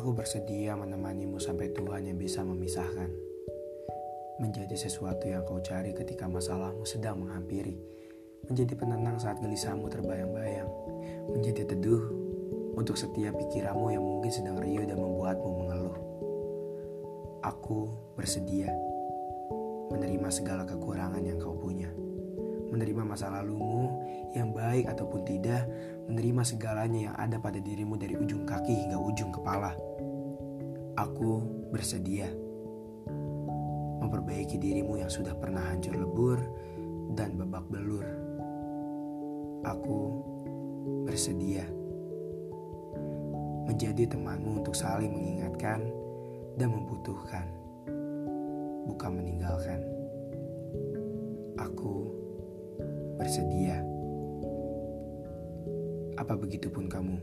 bersedia menemanimu sampai Tuhan yang bisa memisahkan. Menjadi sesuatu yang kau cari ketika masalahmu sedang menghampiri. Menjadi penenang saat gelisahmu terbayang-bayang. Menjadi teduh untuk setiap pikiranmu yang mungkin sedang riuh dan membuatmu mengeluh. Aku bersedia menerima segala kekurangan yang kau punya. Menerima masa lalumu yang baik ataupun tidak, menerima segalanya yang ada pada dirimu dari ujung kaki hingga ujung kepala. Aku bersedia memperbaiki dirimu yang sudah pernah hancur lebur dan babak belur. Aku bersedia menjadi temanmu untuk saling mengingatkan dan membutuhkan, bukan meninggalkan. Aku bersedia. Apa begitu pun kamu,